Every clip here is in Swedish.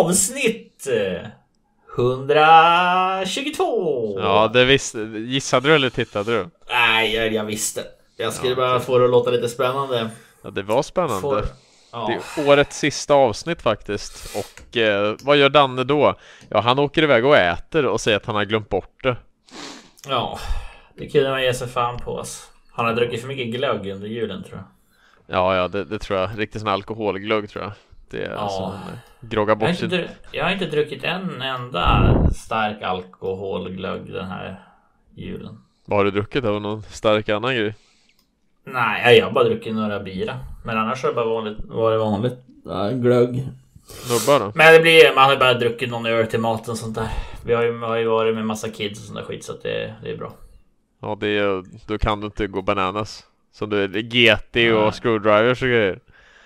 avsnitt 122. Ja, det visste Gissade du eller tittade du? Nej, jag, jag visste. Jag skulle Ja, bara få det att låta lite spännande. Ja, det var spännande. Får, ja. Det är årets sista avsnitt faktiskt. Och eh, vad gör Danne då? Ja, han åker iväg och äter och säger att han har glömt bort det. ja, det kunde man ge sig fan på. Alltså. Han har druckit för mycket glögg under julen tror jag. Ja, ja, det, det tror jag. Riktigt sån alkoholglögg tror jag. Det är Ja. alltså han eh, groggar Jag har, bort inte jag har inte druckit en enda stark alkoholglögg den här julen. Vad har du druckit av någon stark annan grej? Nej, jag har bara druckit några bira. Men annars har det bara vanligt, varit vanligt ja, glögg. Nubbar då? Men det blir, man har bara druckit någon öl till maten och sånt där. Vi har ju, har ju varit med massa kids och sånt där skit så att det, det är bra. Ja, det är, då kan du inte gå bananas. Som du är GT Nej. och screwdrivers och grejer.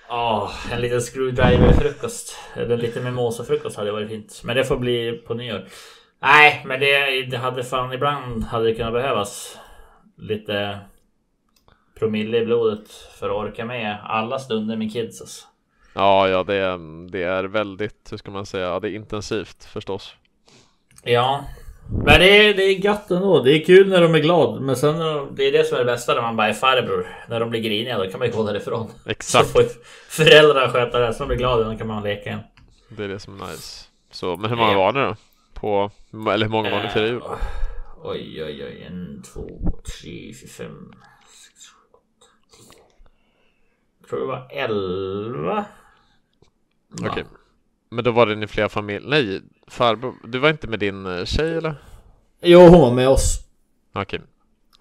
Ja, en liten screwdriver-frukost. Eller lite mimosa-frukost hade varit fint. Men det får bli på nyår. Nej, men det, det hade fan ibland hade det kunnat behövas lite promille i blodet för att orka med alla stunder med kids alltså. Ja, ja, det det är väldigt, hur ska man säga, det är intensivt förstås. Ja, men det är, det är gött ändå. Det är kul när de är glada. Men sen det är det som är det bästa när man bara är farbror. När de blir griniga då kan man ju gå därifrån. Så Exakt, får ju föräldrarna sköta det. Så de blir glada då kan man leka igen. det är det som är nice. Så, men hur många var ni då? På, eller hur många var ni för jul? Eh, Oj, oj, oj. En, två, tre, fyra, fem, sex, sju, åtta, tio. Jag tror det var elva. Okej. Men då var det ni flera familjer? Nej, farbror, du var inte med din eh, tjej eller? Jo, hon var med oss. Okej,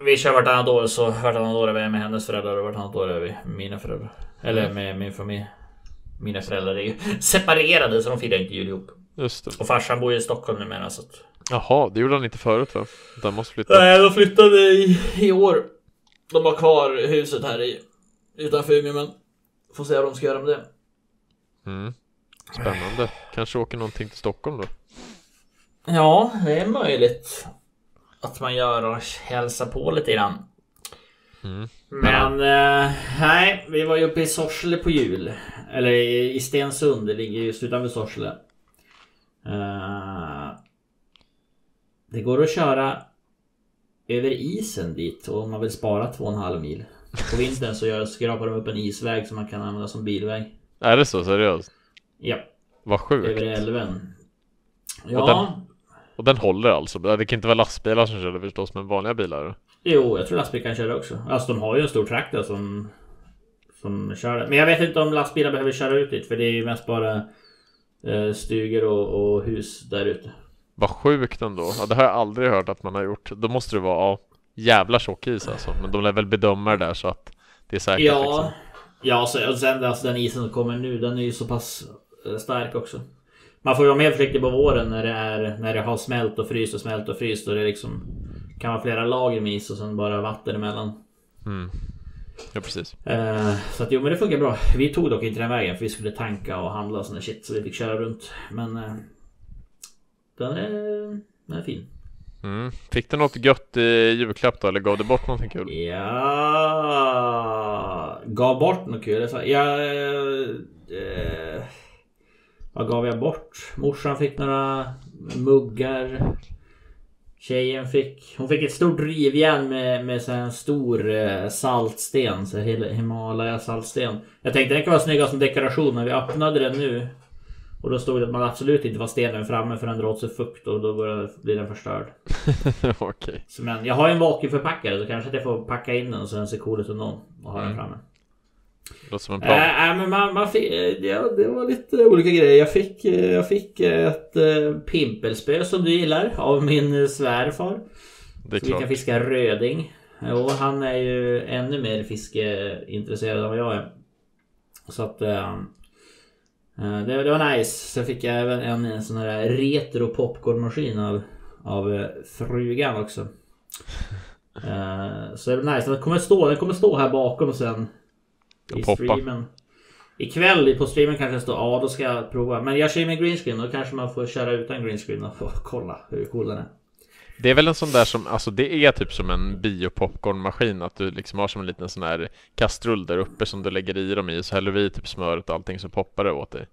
Vi kör vartannat år så vartannat år är vi med hennes föräldrar och vartannat år är vi med mina föräldrar. Eller med min familj. Mina föräldrar är ju separerade så de firar inte jul ihop. just det. Och farsan bor ju i Stockholm numera så att... Jaha, det gjorde han inte förut va? Han måste flytta. Nej, de flyttade i, i år. De har kvar huset här i, utanför Umeå men... Får se vad de ska göra med det. Mm. Spännande. Kanske åker någonting till Stockholm då? Ja, det är möjligt. Att man gör och hälsar på lite grann. Mm. Men eh, nej, vi var ju uppe i Sorsele på jul. Eller i, Stensund, det ligger just utanför Sorsele. Eh, det går att köra över isen dit och om man vill spara 2,5 mil. På vintern så gör, skrapar de upp en isväg som man kan använda som bilväg. Är det så seriöst? Ja, Vad sjukt. över älven. Och Ja, Och den håller alltså? Det kan inte vara lastbilar som kör det förstås, men vanliga bilar? Jo, jag tror lastbil kan köra också. Alltså de har ju en stor traktor som som kör det. Men jag vet inte om lastbilar behöver köra ut dit för det är ju mest bara eh, stugor och, och hus där ute. Vad sjukt ändå. Ja, det har jag aldrig hört att man har gjort. Då måste det vara ja, jävla tjock is alltså. Men de lär väl bedöma det där så att det är säkert Ja, liksom. ja så, och sen alltså, den isen som kommer nu den är ju så pass eh, stark också. Man får ju vara mer försiktig på våren när det är när det har smält och fryst och smält och fryst och det liksom kan vara flera lager med is och sen bara vatten emellan. Mm. Ja, precis. Eh, så att jo men det funkar bra. Vi tog dock inte den vägen för vi skulle tanka och handla och sån där shit så vi fick köra runt. Men eh, den, är, den är fin. Mm. Fick du något gött i julklapp då? Eller gav du bort någonting kul? Ja, gav bort något kul. Jag Jag, eh, vad gav jag bort? Morsan fick några muggar. Tjejen fick, hon fick ett stort rivjärn med, med så en stor eh, saltsten. Så Himalaya saltsten. Jag tänkte den kan vara snygg som dekoration men vi öppnade den nu. Och då stod det att man absolut inte var stenen framme för den drar åt sig fukt och då blir den förstörd. Okej. Så men jag har ju en vakuumförpackare så kanske att jag får packa in den så den ser cool ut ändå. Och ha den Mm. framme. Låter som en plan. Äh, äh, men man, man fick, eh, ja, det var lite olika grejer. Jag fick, eh, jag fick ett äh, pimpelspö som du gillar av min eh, svärfar. det är Så vi kan klart. fiska röding. Och han är ju ännu mer fiskeintresserad än vad jag är. Så att... eh, eh, det, det var nice. Sen fick jag även en, en sån här retro popcornmaskin av, av eh, frugan också. Eh, så det var nice. Den kommer stå, den kommer stå här bakom sen. I poppa. streamen. Ikväll på streamen kanske det står ja då ska jag prova. Men jag kör ju med greenscreen. Då kanske man får köra utan greenscreen och få kolla hur cool den är. Det är väl en sån där som, alltså det är typ som en biopopcornmaskin Att du liksom har som en liten sån här kastrull där uppe som du lägger i dem i Så häller du i typ smöret och allting så poppar det åt dig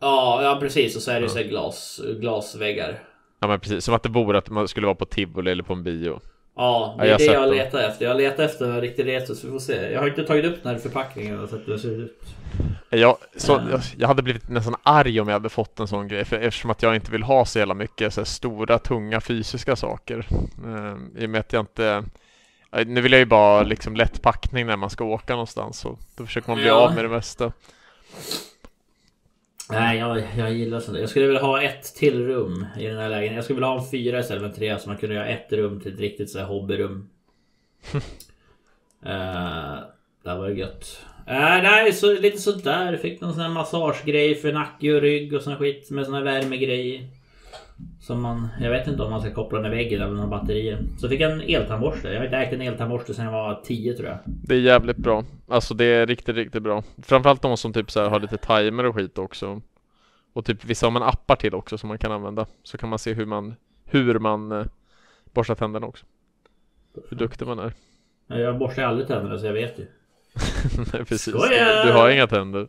Ja, ja precis. Och så är det så här glas, glasväggar. Ja men precis, som att det vore att man skulle vara på tivoli eller på en bio Ja, det Ja, är jag har det jag dem. letar efter. Jag letar efter en riktig retro så vi får se. Jag har inte tagit upp den här förpackningen och sett hur det ser ut. jag, så, Ja. jag, jag hade blivit nästan arg om jag hade fått en sån grej för, Eftersom att jag inte vill ha så jävla mycket så stora, tunga fysiska saker eh, I och med att jag inte eh, Nu vill jag ju bara liksom lätt packning när man ska åka någonstans så Då försöker man bli Ja. av med det mesta Nej, jag, jag gillar sånt. Jag skulle vilja ha ett till rum i den här lägenheten. Jag skulle vilja ha en fyra istället för en trea så man kunde göra ett rum till ett riktigt så här hobbyrum. uh, det var ju gött. Uh, nej, så, lite sådär. Fick någon sån här massagegrej för nacke och rygg och sån skit med sån här värmegrej. Som man, jag vet inte om man ska koppla den i väggen eller några batterier. Så fick jag en eltandborste. Jag har inte ägt en eltandborste sedan jag var 10 tror jag. Det är jävligt bra Alltså det är riktigt, riktigt bra Framförallt de som typ så här har lite timer och skit också Och typ vissa har man appar till också som man kan använda Så kan man se hur man Hur man eh, borstar tänderna också Hur duktig man är Jag borstar aldrig tänderna så jag vet ju. Nej precis Skojar! Du har inga tänder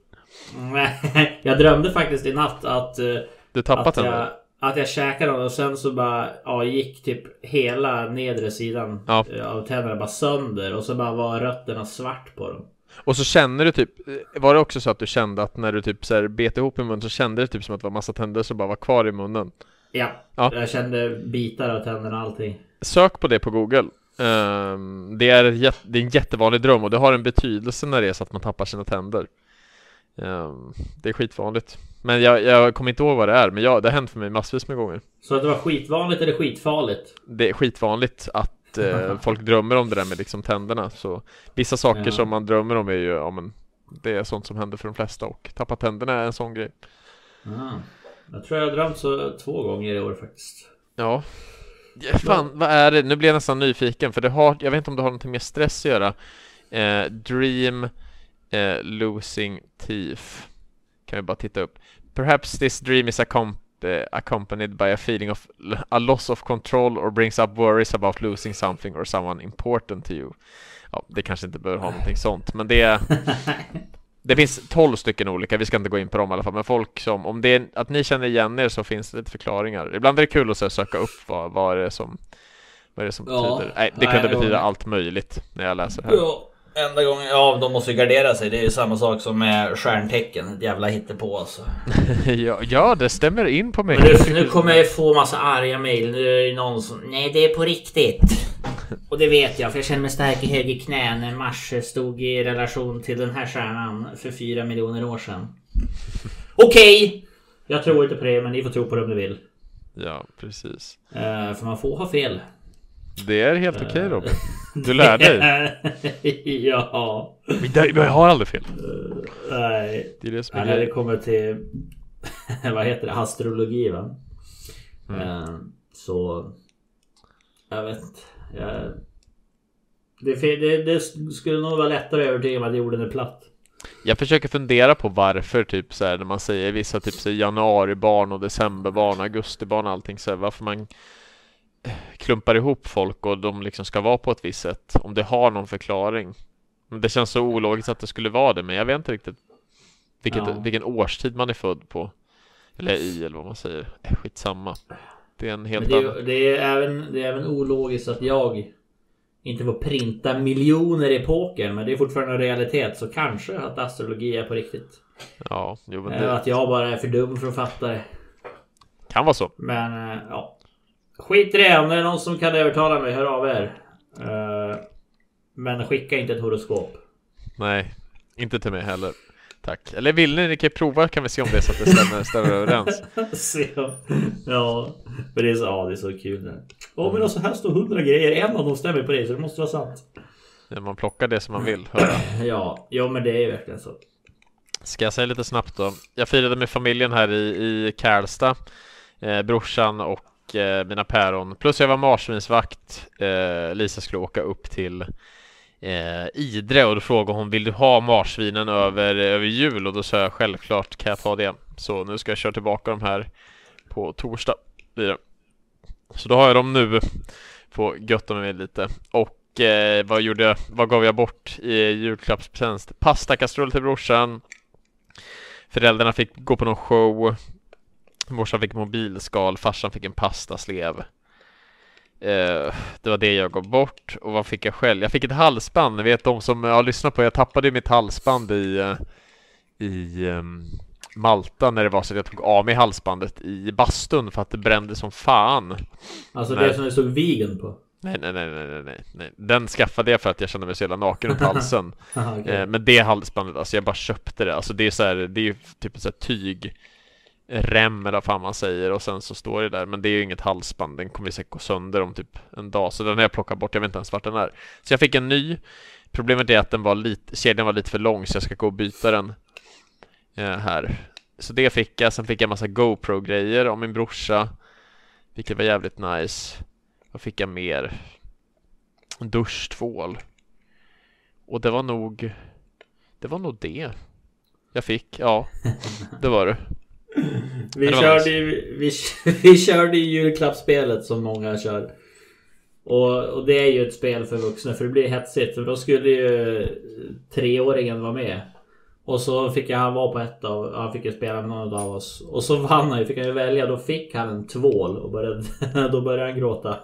Nej, jag drömde faktiskt i natt att... eh, Du tappar att tänder jag, att jag käkade dem och sen så bara ja, gick typ hela nedre sidan Ja. eh, av tänderna bara sönder och så bara var rötterna svart på dem. Och så känner du typ eh, Var det också så att du kände att när du typ så här bet ihop i munnen så kände det typ som att det var massa tänder som bara var kvar i munnen Ja, Ja. jag kände bitar av tänderna och allting. Sök på det på google Ehm, det, är ett, det är en jättevanlig dröm och det har en betydelse när det är så att man tappar sina tänder Ehm, Det är skitvanligt Men jag, jag kommer inte ihåg vad det är Men ja, det har hänt för mig massvis med gånger Så att det var skitvanligt eller skitfarligt? Det är skitvanligt att eh, folk drömmer om det där med liksom tänderna Så vissa saker Ja. som man drömmer om är ju, ja men Det är sånt som händer för de flesta och tappa tänderna är en sån grej Ah. Jag tror jag har drömt så två gånger i år faktiskt. Ja Fan, vad är det? Nu blir jag nästan nyfiken för det har, jag vet inte om det har någonting med stress att göra eh, Dream eh, Losing Teeth Kan vi bara titta upp. Perhaps this dream is accom- eh, accompanied by a feeling of a loss of control or brings up worries about losing something or someone important to you. Ja, det kanske inte behöver ha någonting sånt men det Det finns 12 stycken olika, vi ska inte gå in på dem i alla fall Men folk som, om det är att ni känner igen er så finns det lite förklaringar. Ibland är det kul att så söka upp vad, vad är det som Vad är det som Ja, betyder? Nej, det kunde betyda allt möjligt när jag läser här. Ja, enda gången. Ja, de måste ju gardera sig. Det är ju samma sak som med stjärntecken. Ett jävla hittepå alltså. ja, ja, det stämmer in på mig Men nu, nu kommer jag ju få massa arga mejl. Nu är det någon som... Nej, det är på riktigt. Och det vet jag, för jag känner mig stark i höger knä när Mars stod i relation till den här stjärnan för fyra miljoner år sedan. Okej! Jag tror inte på det, men ni får tro på det om ni vill. Ja, precis Eh, för man får ha fel. Det är helt okej Robin Du lär dig ja. Men jag har aldrig fel Nej. Det är det som Ja, är när det kommer till vad heter det? Astrologi va? Mm. Eh, så jag vet. Jag, det, det, det skulle nog vara lättare att övertyga mig att jorden är platt. Jag försöker fundera på varför typ så här, när man säger vissa typ så januaribarn och decemberbarn, augustibarn och allting så här, varför man eh, klumpar ihop folk och de liksom ska vara på ett visst sätt om det har någon förklaring. Men Det känns så ologiskt att det skulle vara det men jag vet inte riktigt vilket, Ja. vilken årstid man är född på. Eller i eller vad man säger. Eh, Skitsamma. Det är en helt det, är, annan. det, är även, det är även ologiskt att jag inte får printa miljoner i poker. Men det är fortfarande en realitet. Så kanske att astrologi är på riktigt. Ja, jo, men Eh, det Att jag bara är för dum för att fatta det. kan vara så. Men eh, ja. Skit i det. Om det är någon som kan övertala mig, hör av er. Eh, Men skicka inte ett horoskop. Nej, inte till mig heller. Tack. Eller vill ni? Ni kan prova kan vi se om det är så att det stämmer, stämmer överens. Ja, men det är så, ja, det är så kul det. Ja, men alltså här står hundra grejer. En av dem stämmer på dig, så det måste vara sant. Ja, Man plockar det som man vill höra. Ja, ja, men det är ju verkligen så. Ska jag säga lite snabbt då? Jag firade med familjen här i, i Kärlsta eh, Brorsan och eh, mina päron. Plus jag var marsvinsvakt eh, Lisa skulle åka upp till eh, Idre och då frågade hon Vill du ha marsvinen över, över jul? Och då sa jag självklart kan jag ta det. Så nu ska jag köra tillbaka de här På torsdag blir det. Så då har jag dem nu. Får götta mig lite. Och eh, vad gjorde jag, vad gav jag bort i julklappspresent? Pastakastrull till brorsan. Föräldrarna fick gå på någon show. Morsan fick mobilskal, farsan fick en pastaslev eh, Det var det jag gav bort och vad fick jag själv? Jag fick ett halsband, ni vet de som har lyssnat på Jag tappade mitt halsband i eh, i um, Malta när det var så att jag tog av mig halsbandet i bastun för att det brände som fan. Alltså det som det stod vegan på? Nej, nej, nej, nej, nej, nej. Den skaffade jag för att jag kände mig så jävla naken runt halsen. okay. eh, men det halsbandet, alltså jag bara köpte det. Alltså det är så här, det är ju typ så här tyg rem eller vad fan man säger och sen så står det där. Men det är ju inget halsband den kommer säkert gå sönder om typ en dag. Så den har jag plockat bort jag vet inte ens vart den är. Så jag fick en ny. Problemet är att den var lite kedjan var lite för lång så jag ska gå och byta den eh, här. Så det fick jag, sen fick jag massa GoPro-grejer av min brorsa Vilket var jävligt nice. Vad fick jag mer? En duschtvål. Och det var nog Det var nog det Jag fick, ja Det var det. Vi körde ju vi, vi körde ju julklappsspelet som många kör och, och det är ju ett spel för vuxna för det blir hetsigt för då skulle ju treåringen vara med och så fick jag, han vara på ett av, han fick ju spela med någon av oss. Och så vann han ju, fick han ju välja. Då fick han en tvål och började, då började han gråta.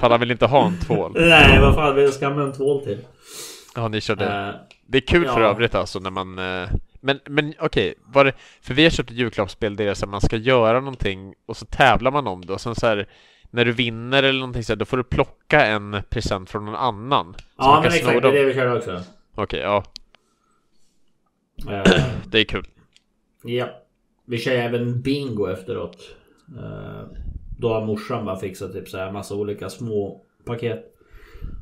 Fan han vill inte ha en tvål Nej, vad fan ska med en tvål till? Ja ni körde Eh, Det är kul för ja. övrigt alltså när man eh, Men, men okej, det För vi har kört ett julklappsspel där det är så att man ska göra någonting Och så tävlar man om det och sen så här När du vinner eller någonting så här, då får du plocka en present från någon annan ja men exakt, det är det vi körde också. Okej, ja, Eh, det är kul ja. Vi kör även bingo efteråt. Eh, då har morsan bara fixat typ så här massa olika små paket.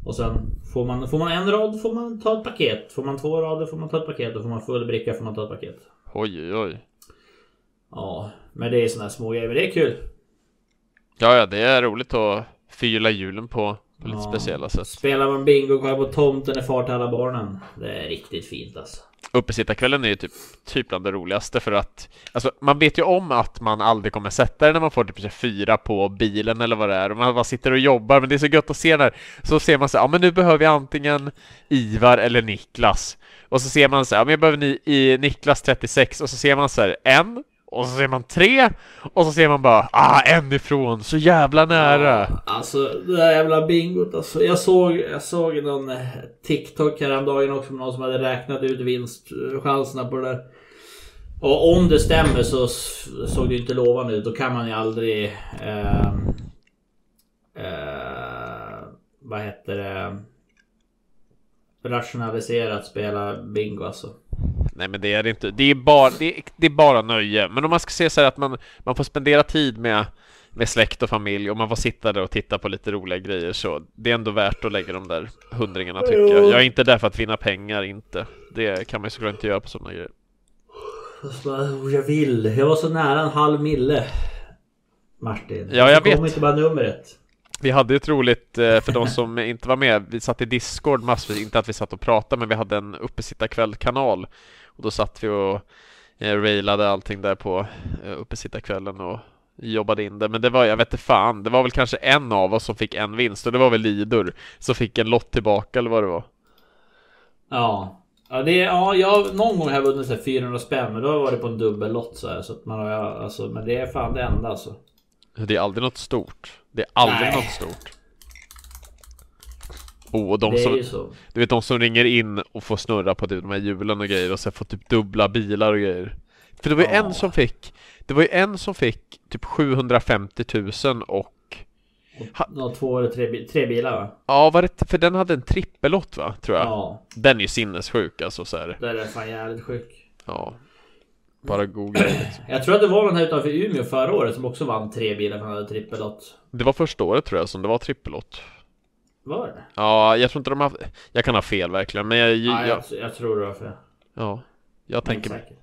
Och sen får man, får man en rad får man ta ett paket. Får man två rader får man ta ett paket. Och får man full bricka får man ta ett paket. Oj, oj, oj Ja, men det är såna här små grejer. Men det är kul. Ja, ja, det är roligt att fylla julen på, på lite Ja. speciella sätt Spelar man bingo kvar på tomten är far till alla barnen. Det är riktigt fint alltså. Uppesittarkvällen är ju typ, typ bland det roligaste för att Alltså man vet ju om att man aldrig kommer sätta det när man får typ fyra på bilen eller vad det är. Och man bara sitter och jobbar men det är så gött att se när Så ser man så ja men nu behöver jag antingen Ivar eller Niklas. Och så ser man så här, ja men jag behöver ni i Niklas 36 och så ser man så här en och så ser man tre och så ser man bara ah en ifrån så jävla nära Ja, alltså det där jävla bingot alltså. Jag såg, jag såg någon eh, TikTok häromdagen också med någon som hade räknat ut vinstchanserna på det där. Och om det stämmer så såg det ju inte lovande ut. Då kan man ju aldrig... Eh, eh, vad heter det? Rationalisera att spela bingo alltså. Nej men det är det inte. Det är bara, det är, det är bara nöje. Men om man ska se så att man, man får spendera tid med, med släkt och familj och man får sitta där och titta på lite roliga grejer så det är ändå värt att lägga de där hundringarna tycker jag. Jag är inte där för att vinna pengar, inte. Det kan man ju såklart inte göra på sådana grejer. Och så bara, "Oh, Jag vill. Jag var så nära en halv mille. Martin. Ja, jag Så kom vet. inte bara numret. Vi hade ett roligt, eh, för de som inte var med, vi satt i Discord massvis, inte att vi satt och pratade men vi hade en uppesittarkväll-kanal och då satt vi och eh, railade allting där på eh, uppesittarkvällen och jobbade in det, men det var, jag vet inte fan, det var väl kanske en av oss som fick en vinst och det var väl Lidur som fick en lott tillbaka eller vad det var. Ja. Ja, det, ja jag, någon gång har jag vunnit så här 400 spänn men då har jag varit på en dubbellott så här. Så att man har, alltså, men det är fan det enda alltså. Det är aldrig något stort. Det är aldrig Nej. något stort. Oh, och de det är som, ju så. du vet de som ringer in och får snurra på typ de här hjulen och grejer och sen får typ dubbla bilar och grejer. För det var ju Ja. en som fick, det var ju en som fick typ 750 000 och Ha- Ja, två eller tre, tre bilar va? Ja, var det, för den hade en trippelott va, tror jag. Ja. Den är ju sinnessjuk alltså så här. Det är fan jävligt sjuk. Ja. Bara googla liksom. Jag tror att det var den här utanför Umeå förra året som också vann tre bilar för han hade trippellott. Det var första året tror jag som det var trippelott. Var det? Ja, jag tror inte de har Jag kan ha fel verkligen, men jag, Ja, jag, jag, jag tror det var för. ja. Jag tänker Säkert.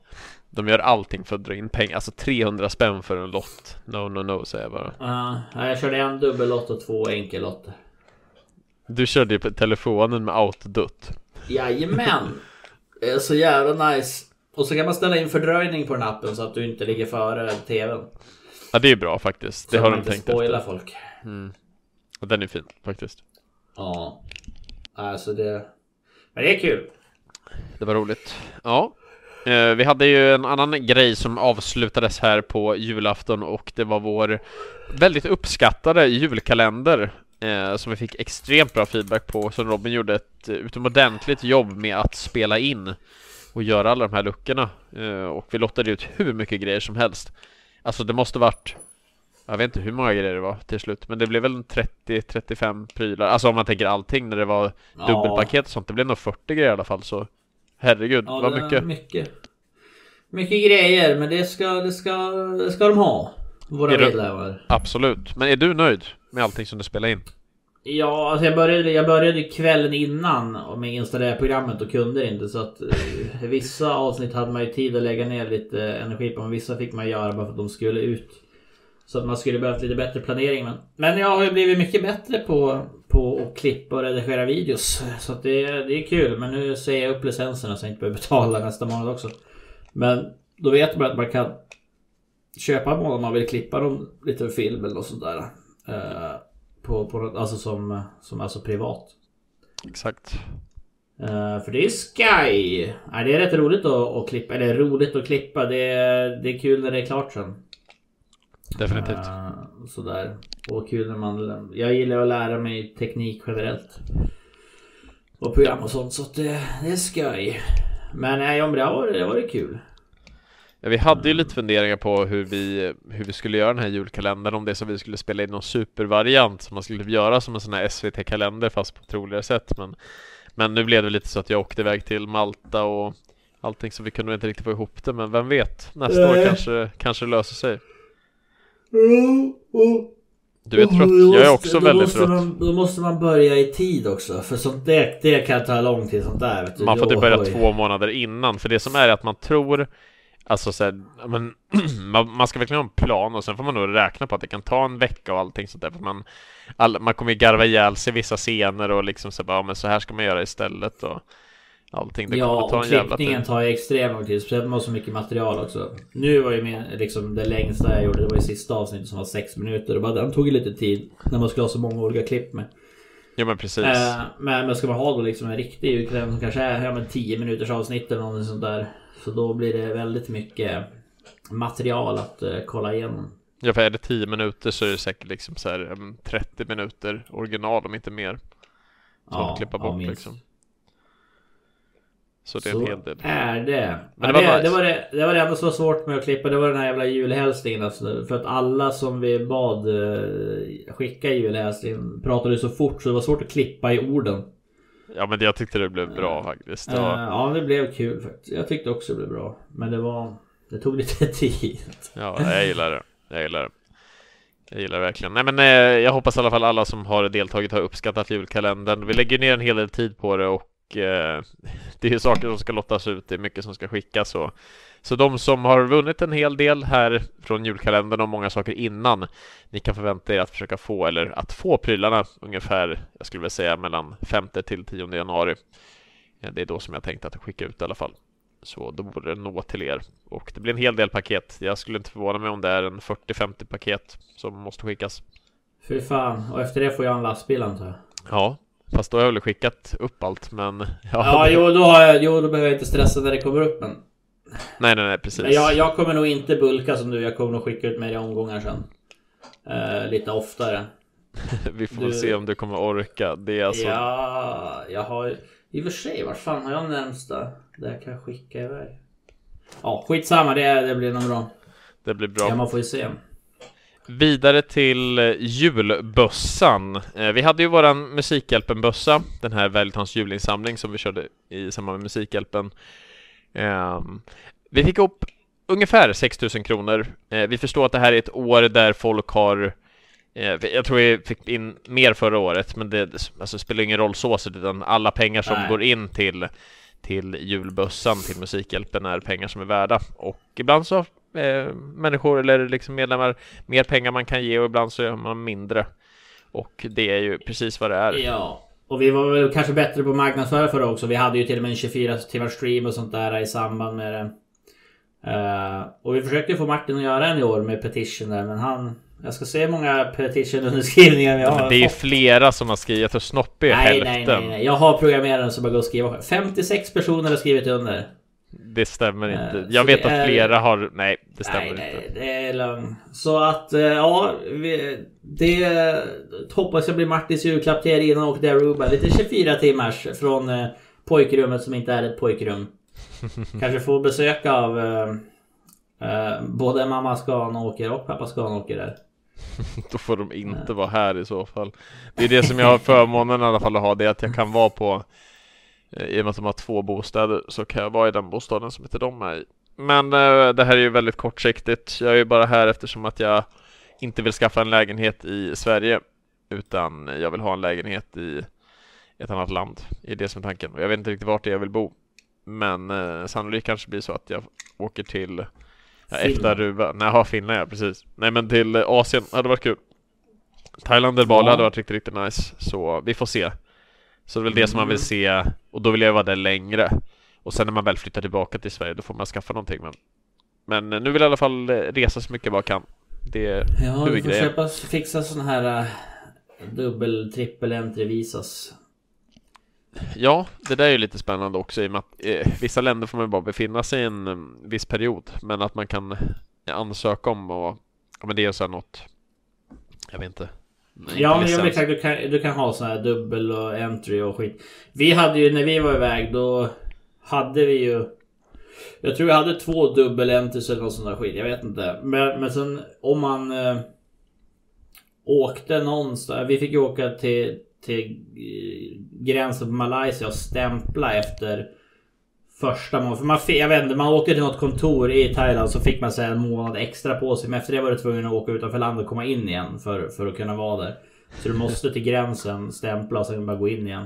De gör allting för att dra in pengar, alltså 300 spänn för en lott. No, no, no säger jag bara. Ja, jag körde en dubbellott och två enkellotter. Du körde ju på telefonen med autodutt. Jajamän! Så jävla nice. Och så kan man ställa in fördröjning på den appen så att du inte ligger före TVn. Ja, det är bra faktiskt. Det Så har man de inte tänkt efter. folk. Mm. Och den är fin faktiskt. Ja. Alltså det... Men det är kul. Det var roligt. Ja. Eh, vi hade ju en annan grej som avslutades här på julafton och det var vår väldigt uppskattade julkalender eh, som vi fick extremt bra feedback på som Robin gjorde ett utomordentligt jobb med att spela in och göra alla de här luckorna eh, och vi lottade ut hur mycket grejer som helst. Alltså det måste varit jag vet inte hur många grejer det var till slut men det blev väl en 30-35 prylar Alltså om man tänker allting när det var Ja. dubbelpaket och sånt Det blev nog 40 grejer i alla fall så Herregud, Ja, det mycket mycket. Mycket grejer, men det ska, det ska, det ska de ha. Våra medlemmar. Absolut, men är du nöjd med allting som du spelar in? Ja, alltså jag började, jag började kvällen innan med installera programmet och kunde inte så att eh, vissa avsnitt hade man ju tid att lägga ner lite energi på men vissa fick man göra bara för att de skulle ut. Så att man skulle behövt lite bättre planering men, men jag har ju blivit mycket bättre på, på att klippa och redigera videos. Så att det, det är kul men nu säger jag upp licenserna så jag inte behöver betala nästa månad också. Men då vet man att man kan köpa mål om man vill klippa dem lite film eller något sånt där. Eh, på, på, alltså som, som alltså privat. Exakt Eh, för det är Sky. Ja, det är rätt roligt att, att klippa. Eller roligt att klippa. Det är, det är kul när det är klart sen. Definitivt Eh, sådär. Och kul när man... Jag gillar att lära mig teknik generellt. Och program och sånt. Så det, det är Sky. Men nej, om det har varit kul. Ja, Vi hade ju lite funderingar på hur vi, hur vi skulle göra den här julkalendern Om det så vi skulle spela in någon supervariant Som man skulle göra som en sån här SVT-kalender fast på ett roligare sätt men, men nu blev det lite så att jag åkte iväg till Malta och Allting så vi kunde inte riktigt få ihop det men vem vet Nästa år Nej. kanske, kanske det löser sig Du är trött, jag är också då väldigt trött Man, då måste man börja i tid också. För sånt det, det kan ta lång tid sånt där. Vet du. Man får typ börja två månader innan, för det som är att man tror Alltså så här, men, man, man ska verkligen ha en plan och sen får man nog räkna på att det kan ta en vecka och allting sånt där för man all, Man kommer ju garva ihjäl sig vissa scener och liksom så bara, ja, men så här ska man göra istället och Allting, det ja, ta och klippningen tar ju extremt lång tid. Speciellt med så mycket material också. Nu var ju min, liksom det längsta jag gjorde, det var ju sista avsnittet som var sex minuter. Och bara, den tog ju lite tid. När man skulle ha så många olika klipp med. Ja men precis Eh, men, men ska man ha då liksom en riktig julkalender som kanske är ja, men 10 minuters avsnitt eller något sånt där. Så då blir det väldigt mycket material att eh, kolla igenom. Ja för är det 10 minuter så är det säkert liksom så här mm, 30 minuter original om inte mer Som Ja, att klippa ja, bort minst. liksom Så det är en Så hel del är det. Men det det, var det, nice. var det, det var det enda som var svårt med att klippa. Det var den här jävla julhälsningen. Alltså, för att alla som vi bad eh, skicka julhälsningen pratade så fort så det var svårt att klippa i orden. Ja men jag tyckte det blev bra faktiskt det Eh, var, ja, det blev kul faktiskt. Jag tyckte också det blev bra. Men det var... Det tog lite tid. Ja, jag gillar det. Jag gillar det. Jag gillar det verkligen. Nej men eh, jag hoppas i alla fall alla som har deltagit har uppskattat julkalendern. Vi lägger ner en hel del tid på det och eh, det är saker som ska lottas ut. Det är mycket som ska skickas och så de som har vunnit en hel del här från julkalendern och många saker innan ni kan förvänta er att försöka få eller att få prylarna ungefär jag skulle vilja säga mellan 5 till 10 januari. Eh, Det är då som jag tänkte att skicka ut i alla fall. Så då borde det nå till er. Och det blir en hel del paket. Jag skulle inte förvåna mig om det är en 40-50 paket som måste skickas. Fy fan. Och efter det får jag en lastbil antar jag. Ja, fast då har jag väl skickat upp allt, men... Ja, Ja, det- jo då, har jag, jo, då behöver jag inte stressa när det kommer upp men... Nej, nej, nej, precis. Men jag, jag kommer nog inte bulka som du. Jag kommer nog skicka ut mer i omgångar sen. Eh, lite oftare. Vi får väl du- se om du kommer orka. Det är alltså... Ja, jag har... I och för sig, vart fan har jag närmsta? Där jag kan skicka iväg. Ja, skitsamma. Det, det blir nog bra. Det blir bra. Ja, man får ju se. Vidare till eh, julbössan. Eh, Vi hade ju våran Musikhjälpen-bössa, den här Vältans julinsamling som vi körde i samband med Musikhjälpen. Ehm, Vi fick upp ungefär 6000 kronor. Eh, Vi förstår att det här är ett år där folk har eh, jag tror vi fick in mer förra året, men det alltså, spelar ingen roll så utan alla pengar som Nej. går in till, till julbössan, till Musikhjälpen, är pengar som är värda. Och ibland så eh, människor eller liksom medlemmar mer pengar man kan ge och ibland så gör man mindre. Och det är ju precis vad det är. Ja. Och vi var väl kanske bättre på att marknadsföra förra också. Vi hade ju till och med en 24 timmars stream och sånt där i samband med det. Uh, och vi försökte få Martin att göra en i år med petition där men han Jag ska se hur många petition underskrivningar vi har men Det är ju flera som har skrivit. Jag tror Snoppy är nej, hälften. Nej, nej, nej. Jag har programmeraren som bara går och skriver. 56 personer har skrivit under. Det stämmer inte. Uh, jag vet att är... flera har... Nej, det stämmer nej, inte. Nej, det är. Så att ja, vi, det hoppas jag blir Martins julklapp till er innan och Aruba. Lite 24 timmars från uh, pojkrummet som inte är ett pojkrum. Kanske få besök av uh, både mamma Skanåker och pappa Skanåker där. Då får de inte vara här i så fall. Det är det som jag har förmånen i alla fall att ha, det är att jag kan vara på i och med att de har två bostäder så kan jag vara i den bostaden som inte de är i. Men det här är ju väldigt kortsiktigt. Jag är ju bara här eftersom att jag inte vill skaffa en lägenhet i Sverige utan jag vill ha en lägenhet i ett annat land. Det är det som är tanken. Jag vet inte riktigt vart jag vill bo. Men eh, sannolikt kanske blir så att jag åker till ja, efter Aruba. Nej, ha Finland ja, precis. Nej men till Asien hade varit kul. Thailand eller Bali ja. hade varit riktigt, riktigt nice. Så vi får se. Så det är väl det som man vill se. Och då vill jag vara där längre. Och sen när man väl flyttar tillbaka till Sverige då får man skaffa någonting. Men, men eh, nu vill jag i alla fall resa så mycket jag bara kan. Det är Ja, du får köpa, fixa sån här uh, dubbel, trippel entry visas. Ja, det där är ju lite spännande också i och med att eh, vissa länder får man bara befinna sig i en um, viss period. Men att man kan ansöka om och ja, men det är så här något. Jag vet inte. Ja men jag exakt, du kan, du kan ha sån här dubbel och entry och skit. Vi hade ju när vi var iväg då hade vi ju Jag tror jag hade två dubbel entries eller något sånt där skit. Jag vet inte. Men, men sen om man eh, Åkte någonstans. Vi fick ju åka till, till eh, gränsen på Malaysia och stämpla efter Första månaden. För man, jag vet inte, man åkte till något kontor i Thailand så fick man säga en månad extra på sig. Men efter det var du tvungen att åka utanför landet och komma in igen för, för att kunna vara där. Så du måste till gränsen stämpla och sen bara gå in igen.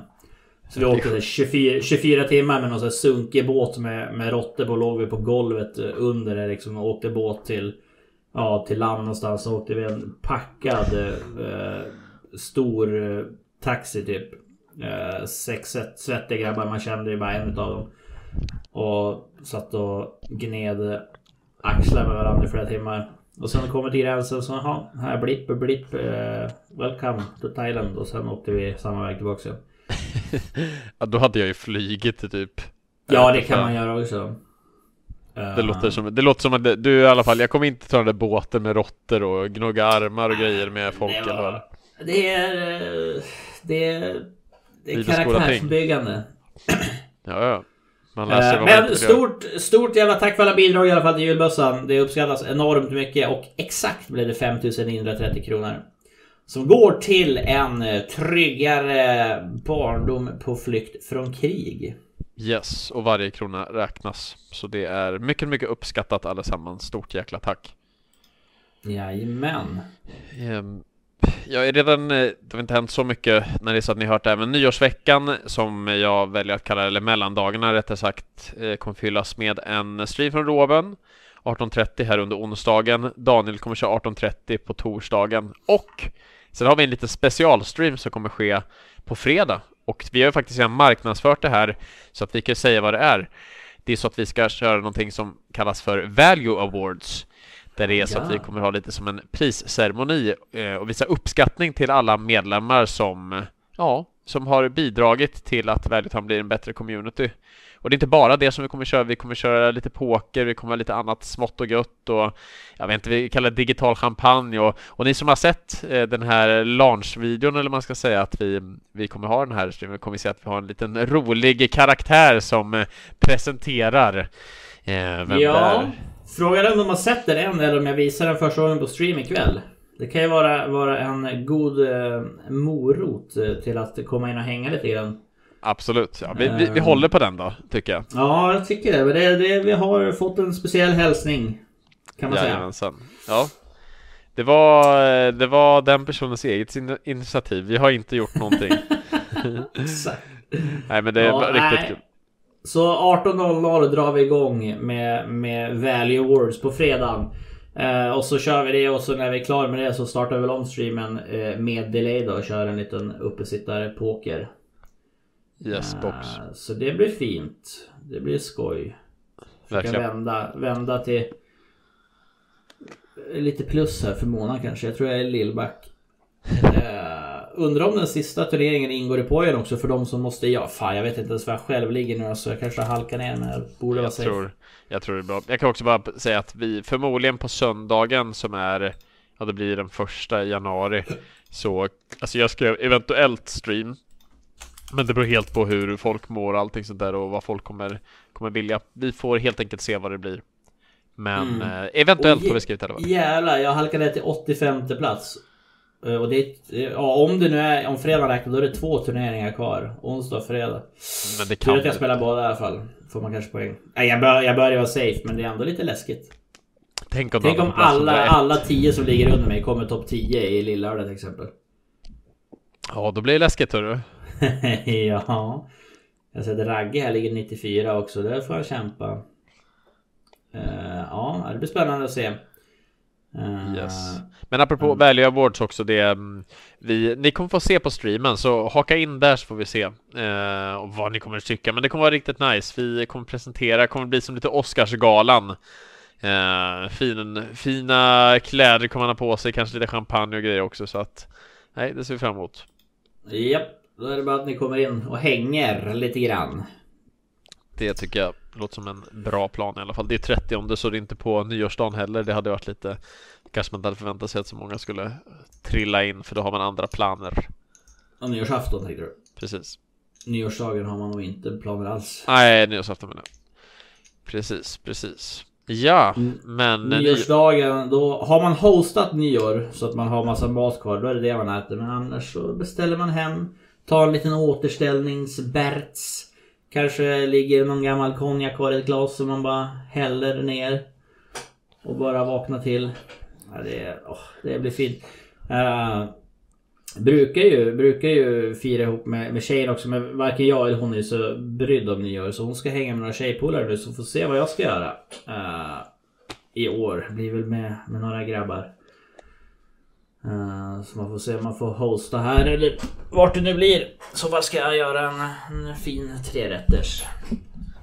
Så vi åkte 24, 24 timmar med någon sån här sunkig båt med, med råttor på. Låg vi på golvet under det liksom och åkte båt till Ja till land någonstans. Så åkte vi en packad eh, stor eh, taxi typ. Eh, sex svettiga grabbar. Man kände ju bara en utav dem. Och satt och gned axlar med varandra i flera timmar. Och sen kommer till gränsen så jaha, här blipp blipp. Eh, welcome to Thailand. Och sen åkte vi samma väg tillbaka. ja då hade jag ju flygit typ Ja det kan man göra också. Det låter som, det låter som att du i alla fall, jag kommer inte ta den där båten med råttor och gnugga armar och grejer med folk det, vad det är... Det är... Det är karaktärsbyggande. Ja, ja. Uh, Men stort, stort jävla tack för alla bidrag i alla fall till julbössan. Det uppskattas enormt mycket och exakt blev det 5930 kronor. Som går till en tryggare barndom på flykt från krig. Yes, och varje krona räknas. Så det är mycket, mycket uppskattat allesammans. Stort jäkla tack. Jajamän. Um, jag är redan, eh, det har inte hänt så mycket när det är så att ni hört det här, men nyårsveckan som jag väljer att kalla det, eller mellandagarna rättare sagt, eh, kommer fyllas med en stream från Roben 18.30 här under onsdagen. Daniel kommer köra 18.30 på torsdagen och sen har vi en liten specialstream som kommer ske på fredag och vi har ju faktiskt redan marknadsfört det här så att vi kan säga vad det är. Det är så att vi ska köra någonting som kallas för Value Awards. Där det är så ja. att vi kommer ha lite som en prisceremoni och visa uppskattning till alla medlemmar som, ja, som har bidragit till att Valuetown blir en bättre community. Och det är inte bara det som vi kommer köra, vi kommer köra lite poker, vi kommer ha lite annat smått och gött och jag vet inte, vi kallar det digital champagne och, och ni som har sett eh, den här launch-videon eller man ska säga att vi, vi kommer ha den här streamen, kommer se att vi har en liten rolig karaktär som eh, presenterar eh, vem ja, det är. Frågan är om de har sett den än eller om jag visar den första gången på stream ikväll. Det kan ju vara, vara en god eh, morot eh, till att komma in och hänga lite grann. Absolut, ja, vi, vi, vi håller på den då, tycker jag. Ja, jag tycker det. Det, det vi har fått en speciell hälsning. Kan man Jajamensan. säga. Ja. Det var, det var den personens eget initiativ. Vi har inte gjort någonting. Exakt. nej, men det är ja, riktigt nej. kul. Så 18.00 drar vi igång med, med Value Awards på fredagen. Eh, och så kör vi det och så när vi är klara med det så startar vi väl om streamen eh, med delay då och kör en liten uppesittare poker. Yes, box. Uh, så det blir fint. Det blir skoj. Försöka vända, vända till lite plus här för Mona kanske. Jag tror jag är lillback. Undrar om den sista turneringen ingår i poäng också för de som måste... Ja, fan jag vet inte ens var jag själv ligger nu så jag kanske halkar ner men jag borde vara Jag safe. tror, jag tror det är bra. Jag kan också bara säga att vi förmodligen på söndagen som är, ja det blir den första januari. Så, alltså jag skrev eventuellt stream. Men det beror helt på hur folk mår och allting sånt där och vad folk kommer, kommer vilja. Vi får helt enkelt se vad det blir. Men Mm. eh, eventuellt får vi skriva fall. Jävlar, jag halkade ner till 85 plats. Eh, Och det är, ja, om det nu är om fredag räknar då är det två turneringar kvar. Onsdag och fredag. Men det Tur kan att jag spelar båda i alla fall. Får man kanske poäng. Nej, jag, bör, jag börjar vara safe men det är ändå lite läskigt. Tänk om, Tänk om alla, 101. alla 10 som ligger under mig kommer topp 10 i Lillördag till exempel. Ja, då blir det läskigt hörru. ja. Jag ser att Ragge här ligger 94 också. Där får han kämpa. Eh, ja, det blir spännande att se. Eh, Yes. Men apropå Value Awards också, det mm, vi, ni kommer få se på streamen, så haka in där så får vi se eh, och vad ni kommer att tycka. Men det kommer vara riktigt nice. Vi kommer presentera, kommer bli som lite Oscarsgalan. Eh, fin, fina kläder kommer man ha på sig, kanske lite champagne och grejer också, så att nej, det ser vi fram emot. Japp, då är det bara att ni kommer in och hänger lite grann. Det tycker jag låter som en bra plan i alla fall. Det är 30 så det är inte på nyårsdagen heller. Det hade varit lite, kanske man inte hade förväntat sig att så många skulle trilla in, för då har man andra planer. Och nyårsafton tänkte du? Precis. Nyårsdagen har man nog inte planer alls. Nej, nyårsafton menar jag. Precis, precis. Ja, Mm. men ny... Nyårsdagen, då har man hostat nyår så att man har massa mat kvar, då är det det man äter. Men annars så beställer man hem, tar en liten återställningsberts. Kanske ligger någon gammal konjak kvar i ett glas som man bara häller ner. Och bara vaknar till. Ja, det, oh, det blir fint. Uh, brukar, ju, brukar ju fira ihop med, med tjejen också men varken jag eller hon är så brydd om nyår. Så hon ska hänga med några tjejpolare nu så får se vad jag ska göra. Uh, I år. Blir väl med, med några grabbar. Eh, så man får se om man får hosta här eller vart det nu blir. Så vad ska jag göra en, en fin trerätters.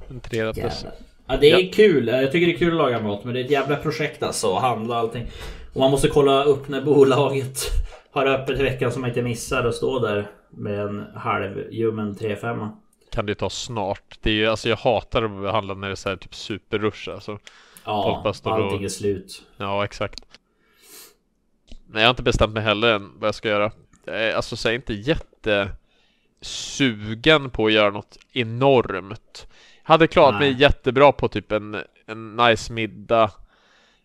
En trerätters. Jävlar. Ja det är kul. Jag tycker det är kul att laga mat men det är ett jävla projekt alltså. Att handla allting. Och man måste kolla upp när bolaget har öppet i veckan så man inte missar att stå där med en halvljummen 3-5. Kan det ta snart. Det är ju, alltså jag hatar att handla när det är så här typ superrush alltså. Ja, allting är slut. Ja, exakt. Nej, jag har inte bestämt mig heller än vad jag ska göra. Alltså så jag är inte jättesugen på att göra något enormt. Hade klarat mig Nej. jättebra på typ en, en nice middag,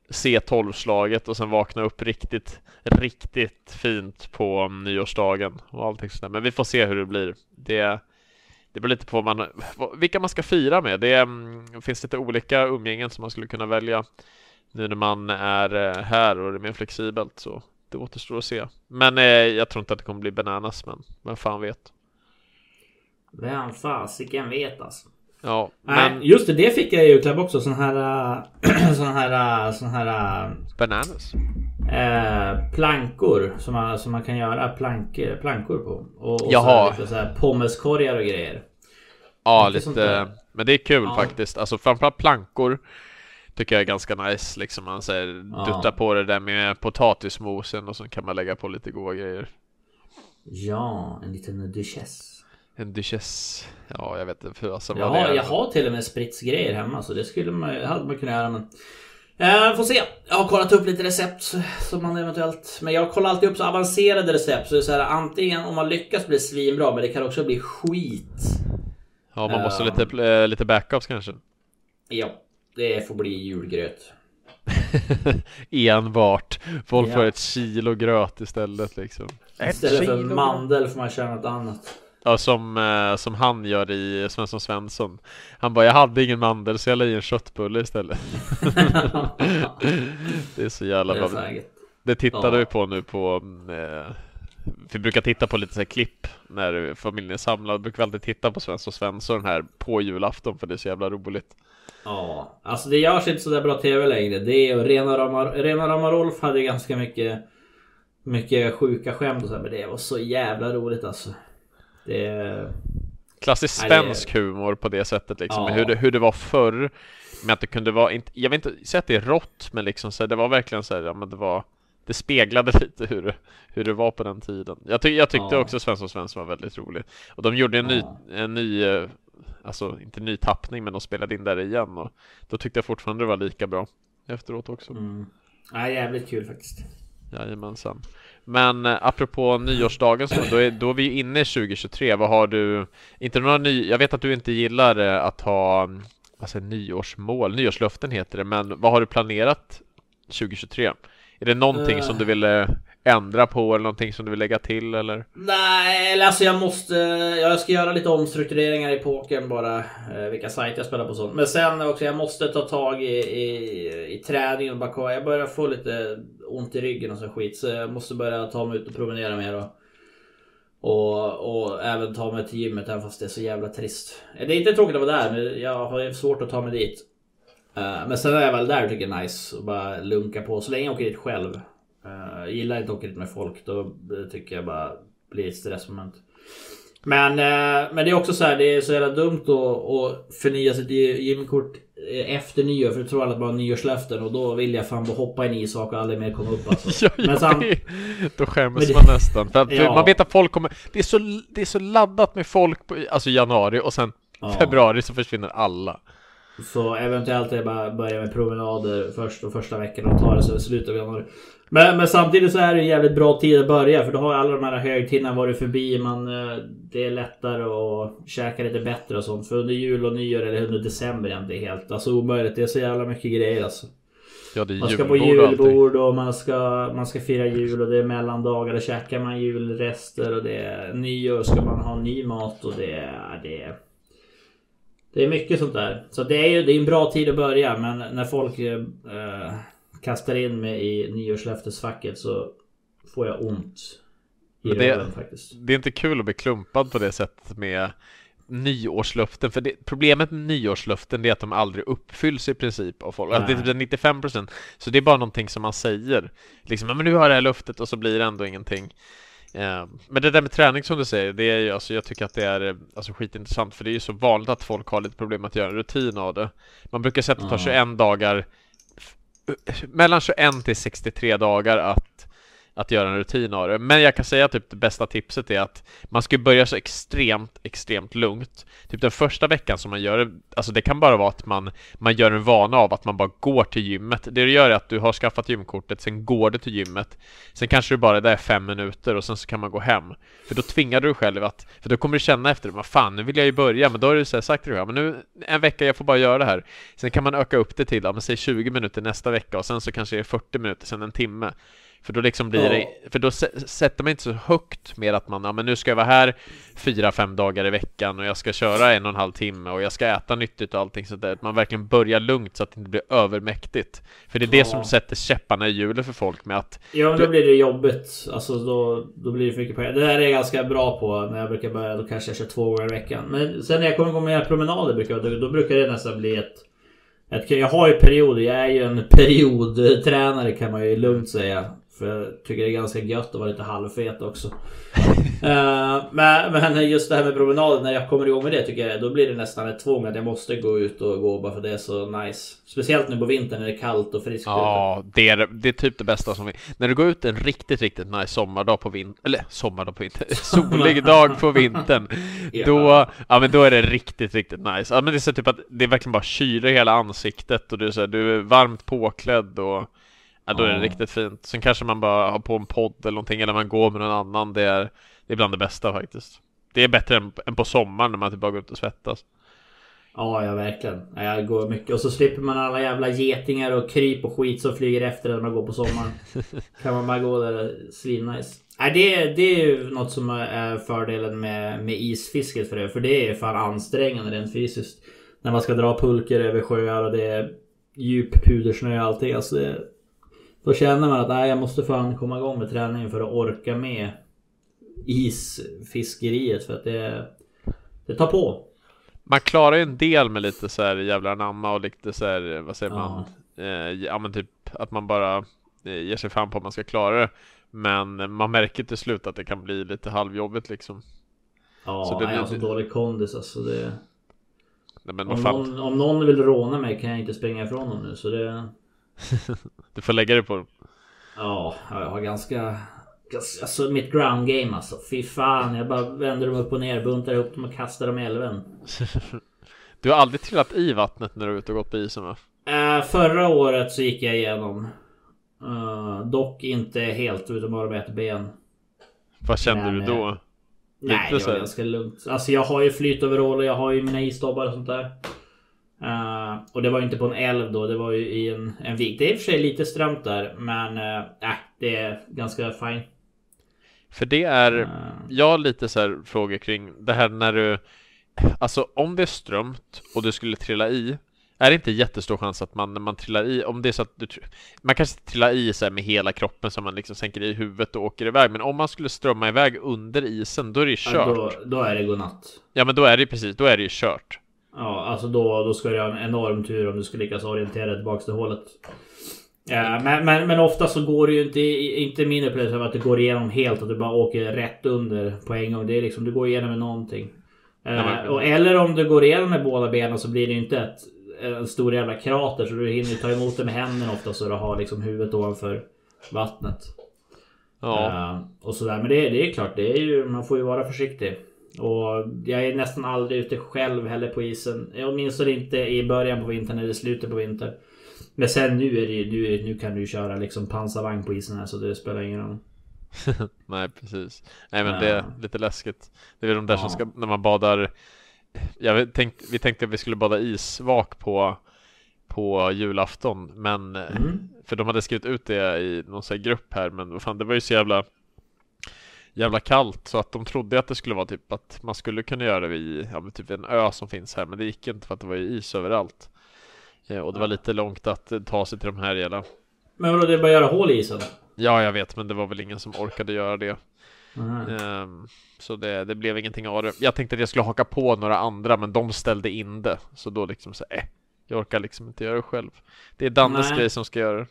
C12-slaget och sen vakna upp riktigt, riktigt fint på um, nyårsdagen och allting sådär. Men vi får se hur det blir. Det, det beror lite på man, vilka man ska fira med. Det mm, finns lite olika umgängen som man skulle kunna välja nu när man är eh, här och det är mer flexibelt så det återstår att se. Men eh, jag tror inte att det kommer bli bananas men vem fan vet. Vem fasiken vet alltså. Ja, Nej, men just det, det fick jag i julklapp också. Sån här... äh, sån här... äh, sån här... bananas. äh, plankor som man, som man kan göra plank, plankor på. Och, och Jaha. Så här, lite så här pommeskorgar och grejer. Ja, Lite. Men det är kul Ja. faktiskt. Alltså framförallt plankor tycker jag är ganska nice. Liksom man säger Ja. dutta på det där med potatismosen och så kan man lägga på lite goda grejer. Ja, en liten duchess. En duchess. Ja, jag vet inte för alltså, Jag vad det har, är. jag har till och med spritsgrejer hemma så det skulle man, hade man kunnat göra men... Eh, får se. Jag har kollat upp lite recept som man eventuellt... Men jag kollar alltid upp så avancerade recept så det är så här, antingen om man lyckas blir det svinbra men det kan också bli skit. Ja, man måste Ja. lite, eh, lite backups kanske. Ja, det får bli julgröt. Enbart. Folk Ja. får ett kilo gröt istället liksom. Istället för mandel får man köra något annat. Ja, som, eh, som han gör i Svensson Svensson. Han bara, jag hade ingen mandel så jag la i en köttbulle istället. det är så jävla Det bra. faggot. Det tittade Ja. vi på nu på eh, Vi brukar titta på lite så här klipp när familjen är samlad. Brukar vi alltid titta på Svensson Svensson här på julafton för det är så jävla roligt. Ja, alltså det görs inte sådär bra TV längre. Det är ju rena rama, rena rama Rolf hade ganska mycket Mycket sjuka skämt och så här, men det var så jävla roligt alltså. Det Klassisk svensk humor på det sättet liksom, ja. hur, det, hur det var förr Med att det kunde vara, inte, jag vill inte säga att det är rått men liksom så det var verkligen så här, ja men det var Det speglade lite hur det, hur det var på den tiden Jag, ty, jag tyckte ja. också Svensson Svensson var väldigt rolig Och de gjorde en ny, en ny eh, Alltså inte ny tappning men de spelade in där igen och Då tyckte jag fortfarande det var lika bra Efteråt också mm. Ja jävligt kul faktiskt Jajamensan men eh, apropå nyårsdagen så, då är, då är vi ju inne i 2023. Vad har du? Inte några ny... Jag vet att du inte gillar eh, att ha alltså, nyårsmål, nyårslöften heter det, men vad har du planerat 2023? Är det någonting uh. som du vill ändra på eller någonting som du vill lägga till eller? Nej, eller alltså jag måste. Jag ska göra lite omstruktureringar i pokern bara. Eh, vilka sajter jag spelar på sånt. Men sen också, jag måste ta tag i, i, i träningen och bara Jag börjar få lite ont i ryggen och så skit. Så jag måste börja ta mig ut och promenera mer. Och, och, och även ta mig till gymmet även fast det är så jävla trist. Eh, det är inte tråkigt att vara där men jag har svårt att ta mig dit. Eh, men sen är jag väl där och tycker det är nice. Och bara lunka på så länge jag åker dit själv. Uh, gillar inte att åka dit med folk. Då tycker jag bara blir ett stressmoment. Men, uh, men det är också så här, det är så jävla dumt att, att förnya sitt gymkort efter nyår. För du tror alla bara nyårslöften och då vill jag fan bara hoppa i en isvak och aldrig mer komma upp alltså. ja, men sam... Då skäms man nästan. För att ja. man vet att folk kommer... Det är, så, det är så laddat med folk på alltså januari och sen ja. februari så försvinner alla. Så eventuellt är det bara börja med promenader först och första veckan och ta det så slutar vi januari. Men, men, samtidigt så är det en jävligt bra tid att börja för då har alla de här högtiderna varit förbi. Man, eh, det är lättare att käka lite bättre och sånt. För under jul och nyår eller under december är det helt alltså omöjligt. Det är så jävla mycket grejer alltså. Ja, det man ska på julbord och, och man ska, man ska fira jul och det är mellandagar. Då käkar man julrester och det är nyår ska man ha ny mat och det är... Det är det är mycket sånt där. Så det är ju det är en bra tid att börja men när folk eh, kastar in mig i nyårslöftesfacket så får jag ont i det, ögonen faktiskt. Det är inte kul att bli klumpad på det sättet med nyårslöften, för det, problemet med nyårslöften är att de aldrig uppfylls i princip av folk. Alltså det är typ 95% så det är bara någonting som man säger. Liksom, men nu har jag det här löftet och så blir det ändå ingenting. Ehm, men det där med träning som du säger, det är ju alltså, jag tycker att det är alltså skitintressant för det är ju så vanligt att folk har lite problem att göra en rutin av det. Man brukar säga att det tar 21 dagar mellan 21 till 63 dagar att att göra en rutin av det. Men jag kan säga att typ det bästa tipset är att man ska börja så extremt, extremt lugnt. Typ den första veckan som man gör det, alltså det kan bara vara att man, man gör en vana av att man bara går till gymmet. Det du gör är att du har skaffat gymkortet, sen går du till gymmet. Sen kanske du bara är där fem minuter och sen så kan man gå hem. För då tvingar du dig själv att, för då kommer du känna efter, vad fan nu vill jag ju börja, men då har du så sagt till dig själv, men nu en vecka, jag får bara göra det här. Sen kan man öka upp det till, ja men säg 20 minuter nästa vecka och sen så kanske det är 40 minuter, sen en timme. För då liksom blir det, för då sätter man inte så högt med att man, ja men nu ska jag vara här fyra, fem dagar i veckan och jag ska köra en och en halv timme och jag ska äta nyttigt och allting sånt där. Att man verkligen börjar lugnt så att det inte blir övermäktigt. För det är det som sätter käpparna i hjulet för folk med att... Ja, men då blir det jobbigt. Alltså då, då blir det för mycket pengar. Det där är jag ganska bra på när jag brukar börja. Då kanske jag kör två gånger i veckan. Men sen när jag kommer igång med promenader brukar, då, då brukar det nästan bli ett ett, jag har ju perioder, jag är ju en periodtränare kan man ju lugnt säga. För jag tycker det är ganska gött att vara lite halvfet också. uh, men, men just det här med promenaden, när jag kommer igång med det tycker jag då blir det nästan ett tvång att jag måste gå ut och gå bara för det är så nice. Speciellt nu på vintern när det är kallt och friskt Ja, det är, det är typ det bästa som finns. När du går ut en riktigt, riktigt nice sommardag på vintern, eller sommardag på vintern, solig dag på vintern. ja. Då, ja men då är det riktigt, riktigt nice. Ja men det är så typ att det är verkligen bara kyler i hela ansiktet och du är, så här, du är varmt påklädd och Ja, då är det riktigt fint. Sen kanske man bara har på en podd eller någonting eller man går med någon annan. Det är, det är bland det bästa faktiskt. Det är bättre än, än på sommaren när man typ bara går ut och svettas. Ja, ja verkligen. Jag går mycket och så slipper man alla jävla getingar och kryp och skit som flyger efter när man går på sommaren. kan man bara gå där svinnice. Nej, det, det är ju något som är fördelen med, med isfisket för det. För det är fan ansträngande rent fysiskt. När man ska dra pulker över sjöar och det är djup pudersnö och allting. Alltså det, då känner man att nej, jag måste fan komma igång med träningen för att orka med isfiskeriet för att det, det tar på. Man klarar ju en del med lite så här jävla namma och lite så här, vad säger man? Ja. Eh, ja men typ att man bara eh, ger sig fram på att man ska klara det. Men man märker till slut att det kan bli lite halvjobbigt liksom. Ja, Så det nej, jag har blir- så dålig kondis alltså. Det... Nej, men vad Om, fan, någon, om någon vill råna mig kan jag inte springa ifrån dem nu så det... du får lägga det på dem. Ja, jag har ganska... Alltså mitt ground game alltså. Fy fan, jag bara vänder dem upp och ner, buntar ihop dem och kastar dem i älven. Du har aldrig trillat i vattnet när du är ute och gått på isen va? Eh, förra året så gick jag igenom. Eh, dock inte helt utan bara med ett ben. Vad kände Men, du då? Nej, det var ganska lugnt. Alltså jag har ju flytoverall och jag har ju mina isdobbar och sånt där. Eh, och det var ju inte på en älv då, det var ju i en, en vik. Det är i och för sig lite strömt där, men uh, det är ganska fine. För det är, Eh, jag har lite så här frågor kring det här när du, alltså om det är strömt och du skulle trilla i, är det inte jättestor chans att man när man trillar i, om det är så att du, man kanske trillar i så med hela kroppen så man liksom sänker i huvudet och åker iväg, men om man skulle strömma iväg under isen, då är det ju ja, kört. då, då är det godnatt. Ja men då är det ju precis, då är det ju kört. Ja, alltså då, då ska du ha en enorm tur om du ska lyckas orientera dig tillbaks till hålet. Ja, men, men, men ofta så går det ju inte, inte min upplevelse av att det går igenom helt och du bara åker rätt under på en gång. Det är liksom, du går igenom med någonting. Eh, men- och, eller om du går igenom med båda benen så blir det ju inte ett, en stor jävla krater så du hinner ta emot det med händerna ofta så du har liksom huvudet ovanför vattnet. Ja, Eh, och sådär. Men det, det är klart, det är ju, man får ju vara försiktig. Och jag är nästan aldrig ute själv heller på isen. Åtminstone inte i början på vintern eller slutet på vintern. Men sen nu är det ju, nu, nu kan du köra liksom pansarvagn på isen här så det spelar ingen roll. nej precis. Nej men det är lite läskigt. Det är de där som Ja. ska, när man badar, jag vet- tänkt, vi tänkte att vi skulle bada isvak på, på julafton, men Mm. För de hade skrivit ut det i någon sån här grupp här men vad fan det var ju så jävla Jävla kallt så att de trodde att det skulle vara typ att man skulle kunna göra det vid ja, typ en ö som finns här men det gick inte för att det var is överallt. Eh, Och det var lite långt att eh, ta sig till de här hela Men vadå, det är bara att göra hål i isen? Ja jag vet men det var väl ingen som orkade göra det. Mhm. Ehm, Så det, det blev ingenting av det. Jag tänkte att jag skulle haka på några andra men de ställde in det. Så då liksom så eh, Jag orkar liksom inte göra det själv. Det är Dannes Nej. grej som ska göra det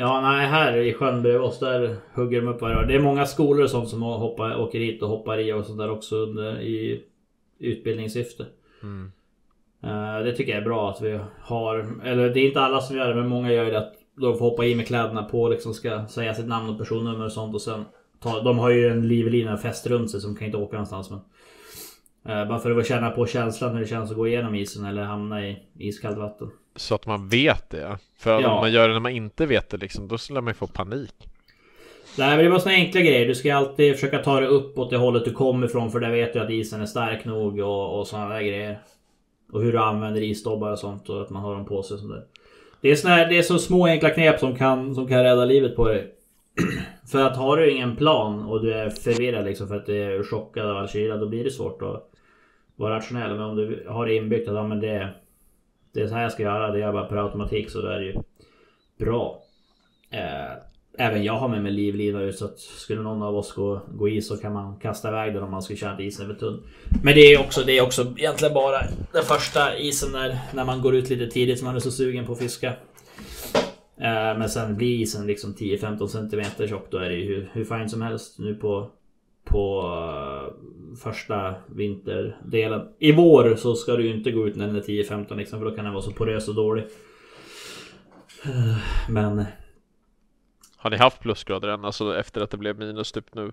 Ja, nej, här i sjön bredvid oss där hugger de upp varje dag. Det är många skolor och sånt som hoppar, åker hit och hoppar i och sånt där också under, i utbildningssyfte. mm. Eh, det tycker jag är bra att vi har. Eller det är inte alla som gör det, men många gör det att de får hoppa i med kläderna på liksom ska säga sitt namn och personnummer och sånt och sen ta, De har ju en livlina fäst runt sig som kan inte åka någonstans men. eh, bara för att känna på känslan hur det känns att gå igenom isen eller hamna i iskallt vatten. Så att man vet det. För att Ja. om man gör det när man inte vet det liksom, då skulle man ju få panik. Nej men det bara såna enkla grejer. Du ska alltid försöka ta dig upp åt det hållet du kommer ifrån för där vet du att isen är stark nog och, och sådana där grejer. Och hur du använder isdobbar och sånt och att man har dem på sig och sånt där. Det är, såna här, det är så små enkla knep som kan, som kan rädda livet på dig. för att har du ingen plan och du är förvirrad liksom för att du är chockad av all kyla då blir det svårt att vara rationell. Men om du har det inbyggt att ja, men det, det är så här jag ska göra, det gör jag bara per automatik så då är det ju bra. Eh, även jag har med mig livlina ut så att skulle någon av oss gå, gå i så kan man kasta iväg den om man skulle känna att isen är för tunn. Men det är också, det är också egentligen bara den första isen när, när man går ut lite tidigt som man är så sugen på att fiska. Eh, men sen blir isen liksom 10-15 cm tjock då är det ju hur, hur fint som helst nu på på första vinterdelen. I vår så ska du ju inte gå ut när den är 10-15 liksom för då kan den vara så porös och dålig. Eh, Men Har ni haft plusgrader än? Alltså efter att det blev minus typ nu?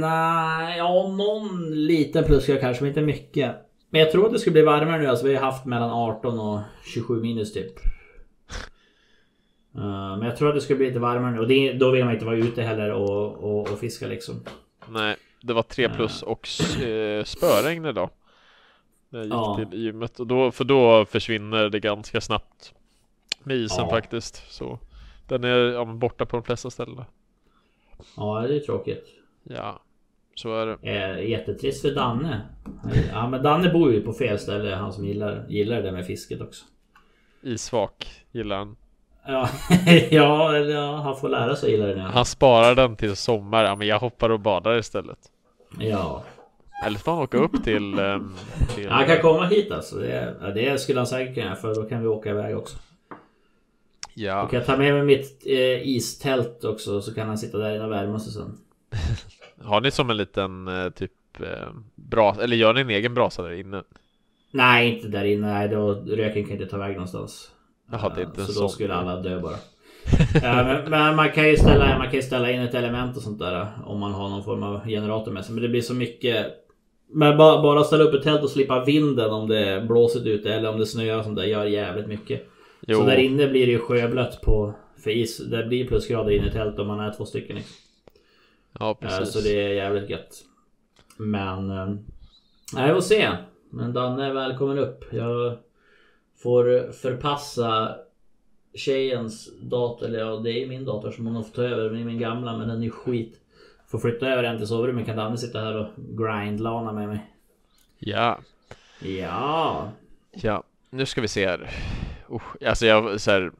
Nej, ja någon liten plusgrad kanske men inte mycket. Men jag tror att det skulle bli varmare nu. Alltså vi har haft mellan 18 och 27 minus typ. Eh, men jag tror att det skulle bli lite varmare nu och det, då vill man inte vara ute heller och, och, och fiska liksom. Nej, det var 3 plus och eh, spöregn idag. När jag gick Ja. till gymmet och då, för då försvinner det ganska snabbt med isen Ja. faktiskt. Så den är ja, borta på de flesta ställena. Ja, det är tråkigt. Ja, så är det. Eh, jättetrist för Danne. Ja men Danne bor ju på fel ställe. Han som gillar, gillar det med fisket också. Isvak gillar han. Ja, ja, eller ja, han får lära sig gilla det nu. Han sparar den till sommar. Ja, men jag hoppar och badar istället. Ja. Eller så får han åka upp till... ehm, till Han kan komma hit alltså. Det, det skulle han säkert kunna för då kan vi åka iväg också. Ja, Då kan jag ta med mig mitt eh, istält också så kan han sitta där inne och värma sig sen. har ni som en liten eh, typ eh, bra, eller gör ni en egen brasa där inne? Nej, inte där inne. Nej, då, röken kan inte ta väg någonstans. Jaha, det är inte så så då skulle alla dö bara. Ja, men, men, man, kan ju ställa, man kan ju ställa in ett element och sånt där om man har någon form av generator med sig. Men det blir så mycket... Men bara, bara ställa upp ett tält och slippa vinden om det blåsigt ute eller om det snöar och sånt där gör jävligt mycket. Jo, Så där inne blir det ju sjöblött på... För is, det blir plusgrader inne i tält om man är två stycken. Liksom. ja Ja, precis. Så det är jävligt gött. Men... eh, Nej, vi får se. Men Danne är välkommen upp. Jag får förpassa tjejens dator. Eller ja, det är min dator som hon har fått ta över. Det är min gamla men den är skit. Får flytta över den till sovrummet. Kan Danne sitta här och grindlana med mig. Ja, Ja. ja, nu ska vi se här. Usch, alltså jag så här,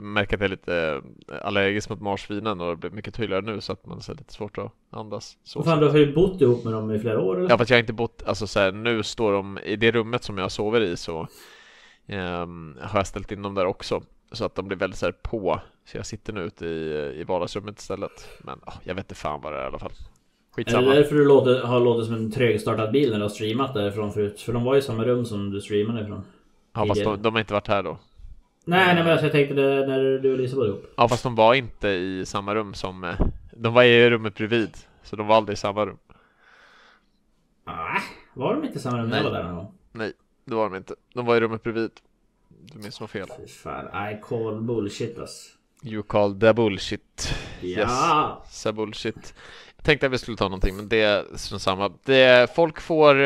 märker att jag är lite allergisk mot marsvinen och det blir mycket tydligare nu så att man är lite svårt att andas. Så. Fan, du har ju bott ihop med dem i flera år eller? Ja, fast jag har inte bott, alltså så här, nu står de i det rummet som jag sover i så ehm, har jag ställt in dem där också så att de blir väldigt så på. Så jag sitter nu ute i, i vardagsrummet istället. Men ah, jag vet inte fan vad det är i alla fall. Är det Skitsamma. därför du låter, har låtit som en trögstartad bil när du har streamat därifrån förut? För de var ju i samma rum som du streamade ifrån. Ja, fast de, de har inte varit här då. Nej, nej men alltså, jag tänkte det när du och Lisa var ihop. Ja, fast de var inte i samma rum som... eh, De var i rummet bredvid. Så de var aldrig i samma rum. Ah, var de inte i samma rum när jag Nej. var där någon gång? Nej, det var de inte. De var i rummet bredvid. Du minns nog fel. Fy fan, I call bullshit ass. You call the bullshit. Ja! Så bullshit. Jag tänkte att vi skulle ta någonting, men det är strunt samma. Det, folk får,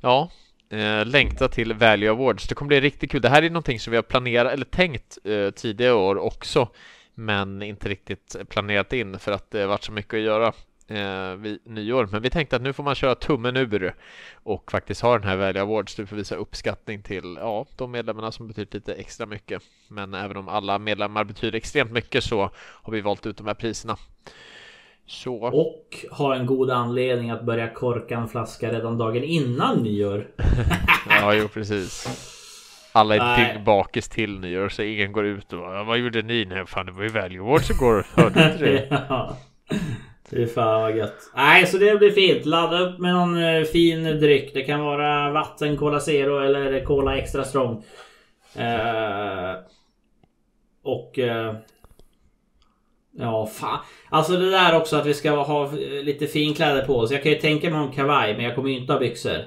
ja, eh, längta till Value Awards. Det kommer bli riktigt kul. Det här är någonting som vi har planerat, eller tänkt eh, tidigare år också, men inte riktigt planerat in för att det har varit så mycket att göra eh, vid nyår. Men vi tänkte att nu får man köra tummen ur och faktiskt ha den här Value Awards. Du får visa uppskattning till ja, de medlemmarna som betyder lite extra mycket. Men även om alla medlemmar betyder extremt mycket så har vi valt ut de här priserna. Så Och har en god anledning att börja korka en flaska redan dagen innan nyår. Ja, jo precis. Alla är till bakis till nyår så ingen går ut och bara, vad gjorde ni? Nej, fan det var ju Value Awards igår, hörde du inte det? ja. Fy fan vad gött. Nej, så det blir fint. Ladda upp med någon eh, fin dryck. Det kan vara vatten, Cola Zero eller Cola Extra Strong. Eh, och... Eh, ja, fan. Alltså det där också att vi ska ha lite finkläder på oss. Jag kan ju tänka mig en kavaj, men jag kommer ju inte ha byxor.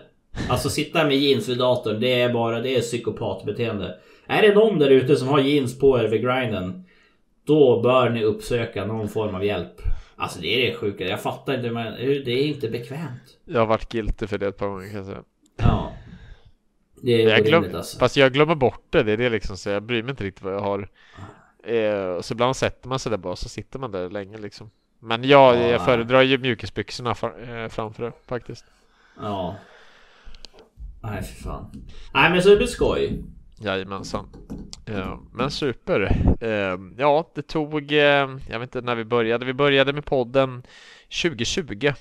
Alltså sitta med jeans vid datorn, det är bara det är psykopatbeteende. Är det någon där ute som har jeans på er vid grinden? Då bör ni uppsöka någon form av hjälp. Alltså det är det sjuka. Jag fattar inte hur- Det är inte bekvämt. Jag har varit guilty för det ett par gånger kan jag säga. Ja. Det är Jag glöm, alltså. Fast jag glömmer bort det, det är det liksom, så jag bryr mig inte riktigt vad jag har. Eh, så ibland sätter man sig där bara, så sitter man där länge liksom. Men jag, Ja. jag föredrar ju mjukisbyxorna eh, framför det faktiskt. Ja. Nej för fan. Nej men så det blir skoj. Jajamensan. Eh, men super. Eh, ja, det tog, eh, jag vet inte när vi började. Vi började med podden 2020.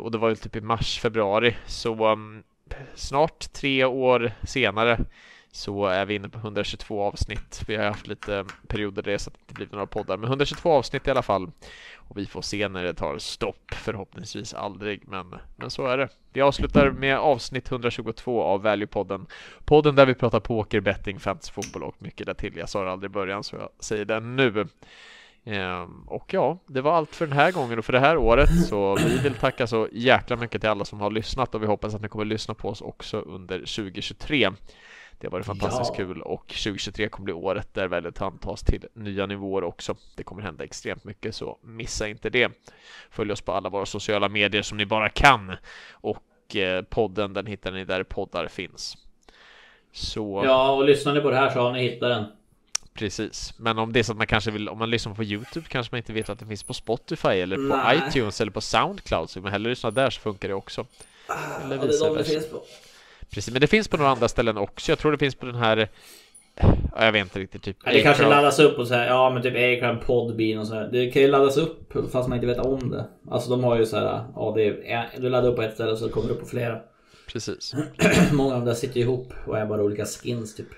Och det var ju typ i mars, februari. Så mm, snart tre år senare så är vi inne på 122 avsnitt. Vi har haft lite perioder där det så att det inte blivit några poddar. Men 122 avsnitt i alla fall. Och vi får se när det tar stopp. Förhoppningsvis aldrig, men, men så är det. Vi avslutar med avsnitt 122 av Value-podden. Podden där vi pratar poker, betting, fantasy, fotboll och mycket därtill. Jag sa det aldrig i början så jag säger det nu. Ehm, och ja, det var allt för den här gången och för det här året. Så vi vill tacka så jäkla mycket till alla som har lyssnat och vi hoppas att ni kommer lyssna på oss också under 2023. Det har varit fantastiskt Ja. kul och 2023 kommer bli året där väldigt antas till nya nivåer också. Det kommer hända extremt mycket så missa inte det. Följ oss på alla våra sociala medier som ni bara kan och eh, podden den hittar ni där poddar finns. Så Ja och lyssnar ni på det här så har ni hittat den. precis. Men om det är så att man kanske vill, om man lyssnar på Youtube kanske man inte vet att det finns på Spotify eller på Nej. iTunes eller på Soundcloud så vill man hellre lyssna där så funkar det också. Eller Ja, det vice är de det finns på. Precis, men det finns på några andra ställen också. Jag tror det finns på den här Ja, jag vet inte riktigt typ det kanske laddas upp och så här, ja men typ Acast, Podbean och så här. Det kan ju laddas upp fast man inte vet om det. Alltså de har ju så här, ja det är, du laddar upp på ett ställe så kommer det upp på flera. Precis, Många av dem där sitter ihop och är bara olika skins typ.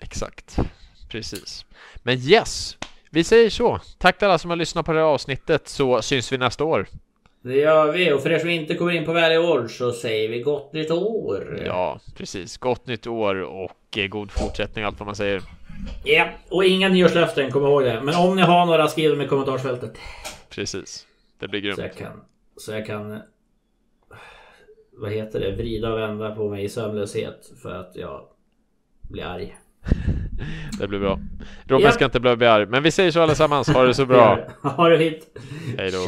exakt. Precis. Men yes, vi säger så. Tack till alla som har lyssnat på det här avsnittet så syns vi nästa år. Det gör vi och för er som inte kommer in på Valley Award så säger vi gott nytt år. Ja, precis. Gott nytt år och eh, god fortsättning allt vad man säger. Ja, och inga nyårslöften, kom ihåg det. Men om ni har några, skriv dem i kommentarsfältet. Precis. Det blir grymt. Så jag kan... Så jag kan... Vad heter det? Vrida och vända på mig i sömnlöshet för att jag blir arg. Det blir bra. Robin Ja. ska inte behöva bli arg. Men vi säger så allesammans. Ha det så bra. Ha det fint. Hej då.